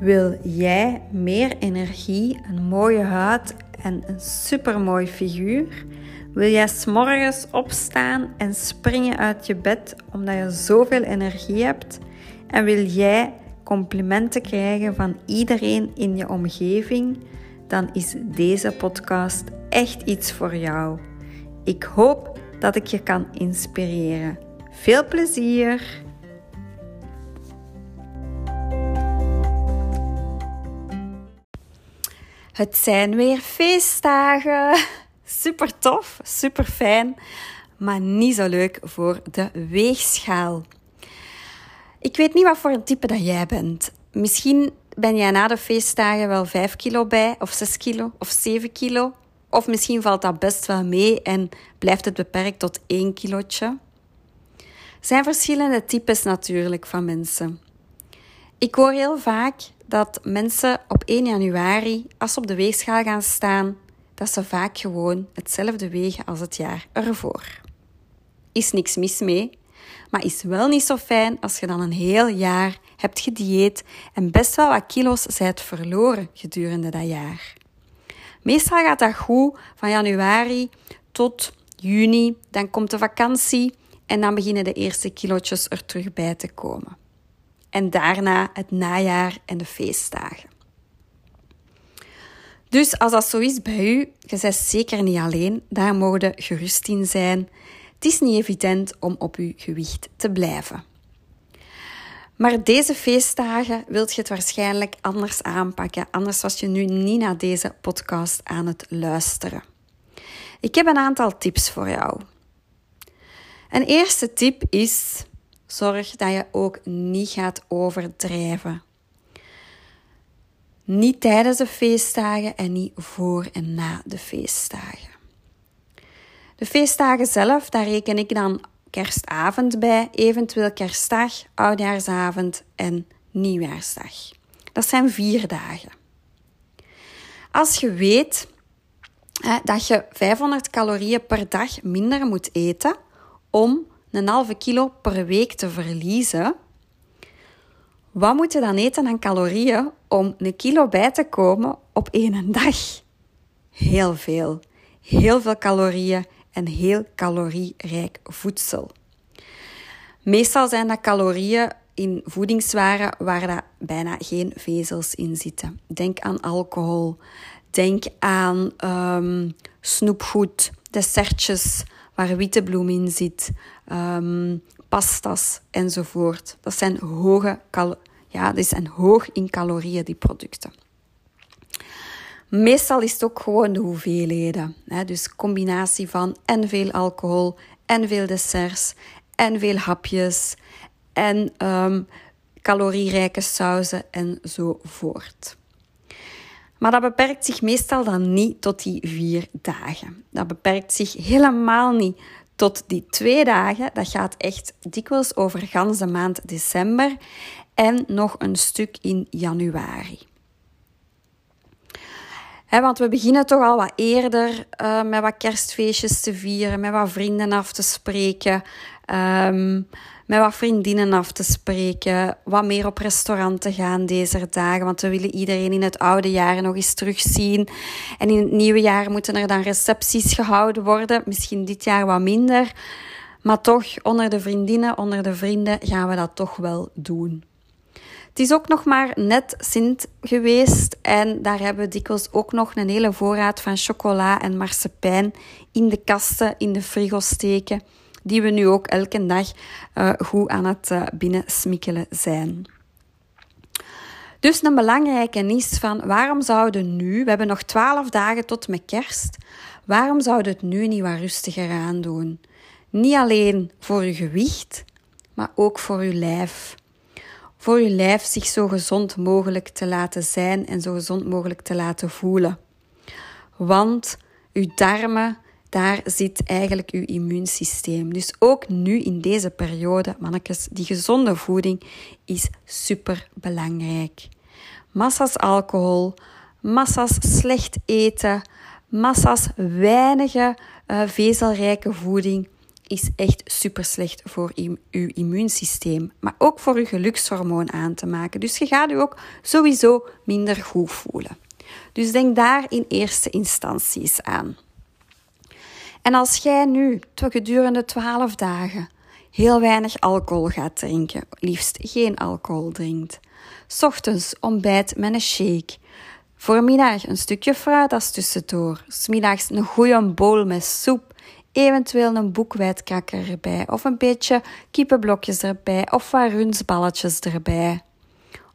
Wil jij meer energie, een mooie huid en een supermooi figuur? Wil jij s'morgens opstaan en springen uit je bed omdat je zoveel energie hebt? En wil jij complimenten krijgen van iedereen in je omgeving? Dan is deze podcast echt iets voor jou. Ik hoop dat ik je kan inspireren. Veel plezier! Het zijn weer feestdagen. Super tof, super fijn, maar niet zo leuk voor de weegschaal. Ik weet niet wat voor een type dat jij bent. Misschien ben jij na de feestdagen wel 5 kilo bij, of 6 kilo, of 7 kilo. Of misschien valt dat best wel mee en blijft het beperkt tot 1 kilootje. Er zijn verschillende types natuurlijk van mensen. Ik hoor heel vaak dat mensen op 1 januari, als ze op de weegschaal gaan staan, dat ze vaak gewoon hetzelfde wegen als het jaar ervoor. Is niks mis mee, maar is wel niet zo fijn als je dan een heel jaar hebt gedieet en best wel wat kilo's zijt verloren gedurende dat jaar. Meestal gaat dat goed van januari tot juni, dan komt de vakantie en dan beginnen de eerste kilootjes er terug bij te komen en daarna het najaar en de feestdagen. Dus als dat zo is bij u, je bent zeker niet alleen, daar mogen gerust in zijn. Het is niet evident om op uw gewicht te blijven. Maar deze feestdagen wilt je het waarschijnlijk anders aanpakken, anders was je nu niet naar deze podcast aan het luisteren. Ik heb een aantal tips voor jou. Een eerste tip is Zorg dat je ook niet gaat overdrijven. Niet tijdens de feestdagen en niet voor en na de feestdagen. De feestdagen zelf, daar reken ik dan kerstavond bij, eventueel kerstdag, oudjaarsavond en nieuwjaarsdag. Dat zijn vier dagen. Als je weet dat je 500 calorieën per dag minder moet eten om een halve kilo per week te verliezen, wat moet je dan eten aan calorieën om een kilo bij te komen op één dag? Heel veel. Heel veel calorieën en heel calorierijk voedsel. Meestal zijn dat calorieën in voedingswaren waar dat bijna geen vezels in zitten. Denk aan alcohol, denk aan um, snoepgoed, dessertjes, waar witte bloem in zit, um, pastas enzovoort. Dat zijn, hoge ja, die zijn hoog in calorieën, die producten. Meestal is het ook gewoon de hoeveelheden. Hè? Dus combinatie van en veel alcohol, en veel desserts, en veel hapjes, en um, calorierijke sauzen enzovoort. Maar dat beperkt zich meestal dan niet tot die vier dagen. Dat beperkt zich helemaal niet tot die twee dagen. Dat gaat echt dikwijls over ganse maand december en nog een stuk in januari. want we beginnen toch al wat eerder uh, met wat kerstfeestjes te vieren, met wat vrienden af te spreken. Um, met wat vriendinnen af te spreken, wat meer op restaurant te gaan deze dagen, want we willen iedereen in het oude jaar nog eens terugzien. En in het nieuwe jaar moeten er dan recepties gehouden worden, misschien dit jaar wat minder. Maar toch, onder de vriendinnen, onder de vrienden, gaan we dat toch wel doen. Het is ook nog maar net Sint geweest en daar hebben we dikwijls ook nog een hele voorraad van chocola en marsepein in de kasten, in de frigo steken die we nu ook elke dag uh, goed aan het uh, binnensmikkelen zijn. Dus een belangrijke is van waarom zouden nu, we hebben nog twaalf dagen tot met kerst, waarom zouden het nu niet wat rustiger aan doen? Niet alleen voor je gewicht, maar ook voor je lijf. Voor je lijf zich zo gezond mogelijk te laten zijn en zo gezond mogelijk te laten voelen. Want uw darmen daar zit eigenlijk uw immuunsysteem. Dus ook nu in deze periode, mannetjes, die gezonde voeding is super belangrijk. Massa's alcohol, massa's slecht eten, massa's weinige uh, vezelrijke voeding is echt super slecht voor uw immuunsysteem, maar ook voor uw gelukshormoon aan te maken. Dus je gaat u ook sowieso minder goed voelen. Dus denk daar in eerste instanties aan. En als jij nu gedurende 12 dagen heel weinig alcohol gaat drinken, liefst geen alcohol drinkt, ochtends ontbijt met een shake, voormiddag een stukje fruit als tussendoor, smiddags een goede bowl met soep, eventueel een boekwijdkakker erbij of een beetje kippenblokjes erbij of wat runsballetjes erbij.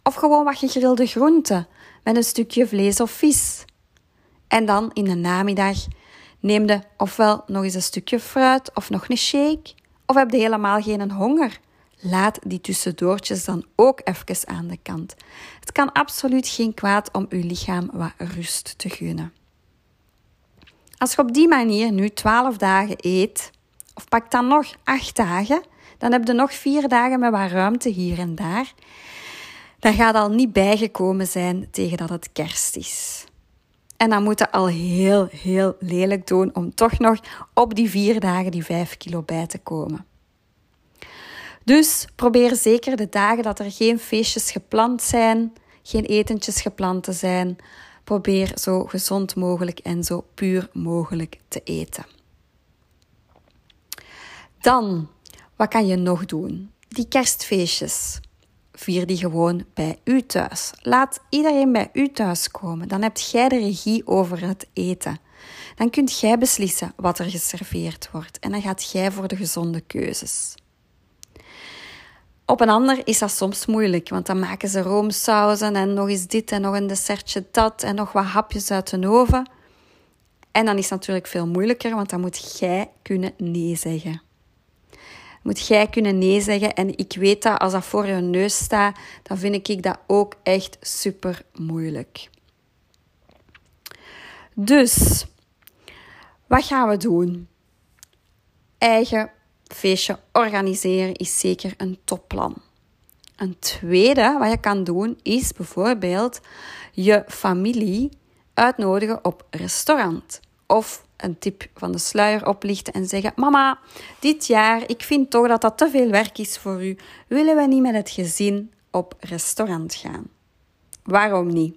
Of gewoon wat gegrilde groenten met een stukje vlees of vis. En dan in de namiddag neem je ofwel nog eens een stukje fruit of nog een shake, of heb je helemaal geen honger. Laat die tussendoortjes dan ook even aan de kant. Het kan absoluut geen kwaad om uw lichaam wat rust te gunnen. Als je op die manier nu 12 dagen eet, of pak dan nog 8 dagen, dan heb je nog 4 dagen met wat ruimte hier en daar. Dan gaat al niet bijgekomen zijn tegen dat het kerst is. En dan moet je al heel, heel lelijk doen om toch nog op die vier dagen die 5 kilo bij te komen. Dus probeer zeker de dagen dat er geen feestjes gepland zijn, geen etentjes gepland te zijn, probeer zo gezond mogelijk en zo puur mogelijk te eten. Dan, wat kan je nog doen? Die kerstfeestjes. Vier die gewoon bij u thuis. Laat iedereen bij u thuis komen. Dan hebt jij de regie over het eten. Dan kunt jij beslissen wat er geserveerd wordt. En dan gaat jij voor de gezonde keuzes. Op een ander is dat soms moeilijk, want dan maken ze roomsauzen en nog eens dit en nog een dessertje dat en nog wat hapjes uit de oven. En dan is het natuurlijk veel moeilijker, want dan moet jij kunnen nee zeggen. Moet jij kunnen nee zeggen. En ik weet dat als dat voor je neus staat, dan vind ik dat ook echt super moeilijk. Dus, wat gaan we doen? Eigen feestje organiseren is zeker een topplan. Een tweede wat je kan doen is bijvoorbeeld je familie uitnodigen op restaurant. Of een tip van de sluier oplichten en zeggen: Mama, dit jaar, ik vind toch dat dat te veel werk is voor u. Willen we niet met het gezin op restaurant gaan? Waarom niet?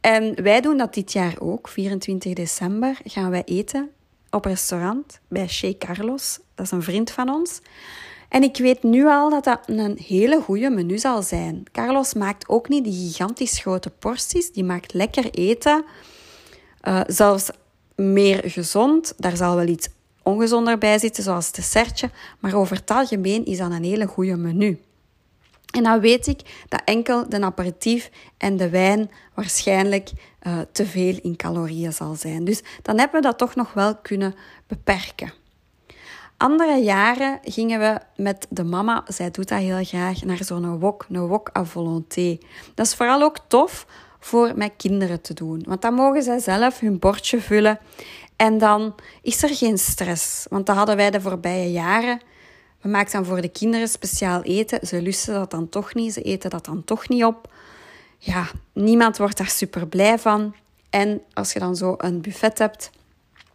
En wij doen dat dit jaar ook. 24 december gaan wij eten op restaurant bij Chez Carlos. Dat is een vriend van ons. En ik weet nu al dat dat een hele goede menu zal zijn. Carlos maakt ook niet die gigantisch grote porties. Die maakt lekker eten. Uh, zelfs meer gezond. Daar zal wel iets ongezonder bij zitten, zoals het dessertje. Maar over het algemeen is dat een hele goede menu. En dan weet ik dat enkel de aperitief en de wijn waarschijnlijk uh, te veel in calorieën zal zijn. Dus dan hebben we dat toch nog wel kunnen beperken. Andere jaren gingen we met de mama, zij doet dat heel graag, naar zo'n wok, een wok à volonté. Dat is vooral ook tof voor met kinderen te doen. Want dan mogen zij zelf hun bordje vullen en dan is er geen stress. Want dat hadden wij de voorbije jaren. We maakten dan voor de kinderen speciaal eten. Ze lusten dat dan toch niet, ze eten dat dan toch niet op. Ja, niemand wordt daar super blij van. En als je dan zo een buffet hebt,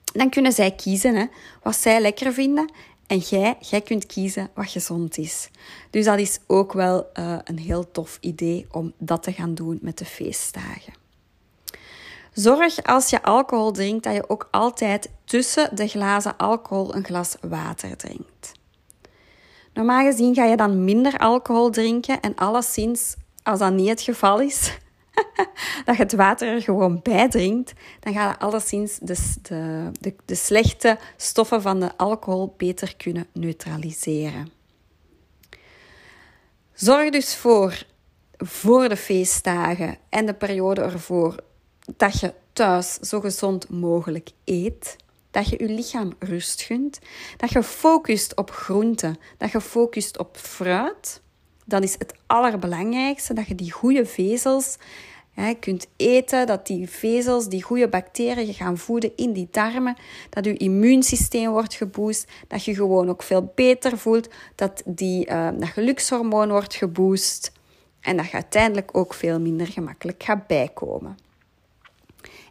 dan kunnen zij kiezen hè, wat zij lekker vinden. En jij, jij kunt kiezen wat gezond is. Dus dat is ook wel uh, een heel tof idee om dat te gaan doen met de feestdagen. Zorg als je alcohol drinkt dat je ook altijd tussen de glazen alcohol een glas water drinkt. Normaal gezien ga je dan minder alcohol drinken en alleszins, als dat niet het geval is, dat je het water er gewoon bij drinkt, dan gaat je alleszins de, de, de, de slechte stoffen van de alcohol beter kunnen neutraliseren. Zorg dus voor, voor de feestdagen en de periode ervoor, dat je thuis zo gezond mogelijk eet. Dat je je lichaam rust gunt. Dat je focust op groenten. Dat je focust op fruit. Dat is het allerbelangrijkste. Dat je die goede vezels hè, kunt eten. Dat die vezels, die goede bacteriën gaan voeden in die darmen. Dat je immuunsysteem wordt geboost. Dat je gewoon ook veel beter voelt. Dat die, uh, dat gelukshormoon wordt geboost. En dat je uiteindelijk ook veel minder gemakkelijk gaat bijkomen.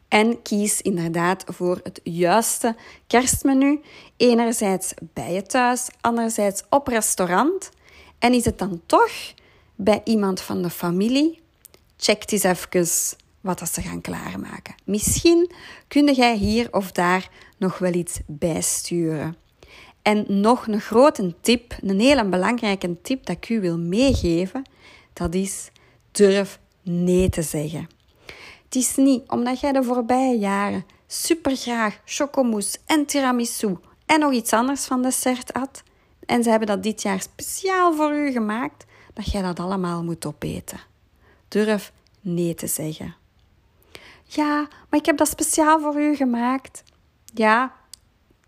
En kies inderdaad voor het juiste kerstmenu. Enerzijds bij je thuis, anderzijds op restaurant. En is het dan toch bij iemand van de familie? Check eens even wat ze gaan klaarmaken. Misschien kun jij hier of daar nog wel iets bijsturen. En nog een grote tip, een hele belangrijke tip dat ik u wil meegeven, dat is durf nee te zeggen. Het is niet omdat jij de voorbije jaren supergraag chocomousse en tiramisu en nog iets anders van dessert had, en ze hebben dat dit jaar speciaal voor u gemaakt, dat jij dat allemaal moet opeten. Durf nee te zeggen. Ja, maar ik heb dat speciaal voor u gemaakt. Ja,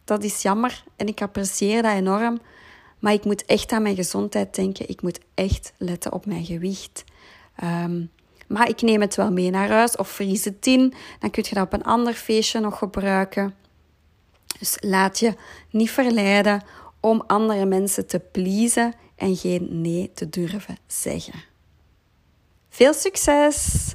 dat is jammer en ik apprecieer dat enorm. Maar ik moet echt aan mijn gezondheid denken. Ik moet echt letten op mijn gewicht. Ehm, maar ik neem het wel mee naar huis of vries het in. Dan kun je dat op een ander feestje nog gebruiken. Dus laat je niet verleiden om andere mensen te pleasen en geen nee te durven zeggen. Veel succes!